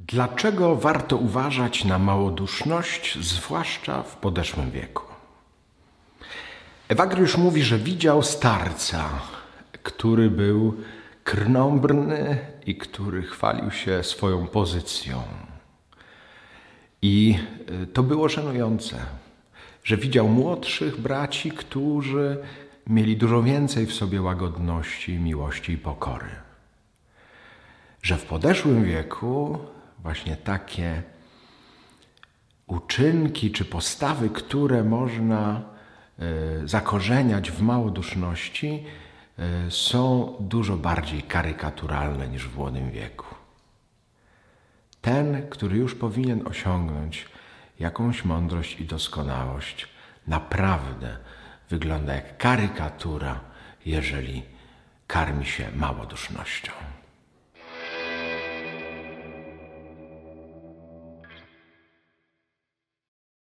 Dlaczego warto uważać na małoduszność, zwłaszcza w podeszłym wieku? Ewagriusz mówi, że widział starca, który był krnąbrny i który chwalił się swoją pozycją. I y, to było żenujące, że widział młodszych braci, którzy mieli dużo więcej w sobie łagodności, miłości i pokory. Że w podeszłym wieku właśnie takie uczynki czy postawy, które można e, zakorzeniać w małoduszności, e, są dużo bardziej karykaturalne niż w młodym wieku. Ten, który już powinien osiągnąć jakąś mądrość i doskonałość, naprawdę wygląda jak karykatura, jeżeli karmi się małodusznością.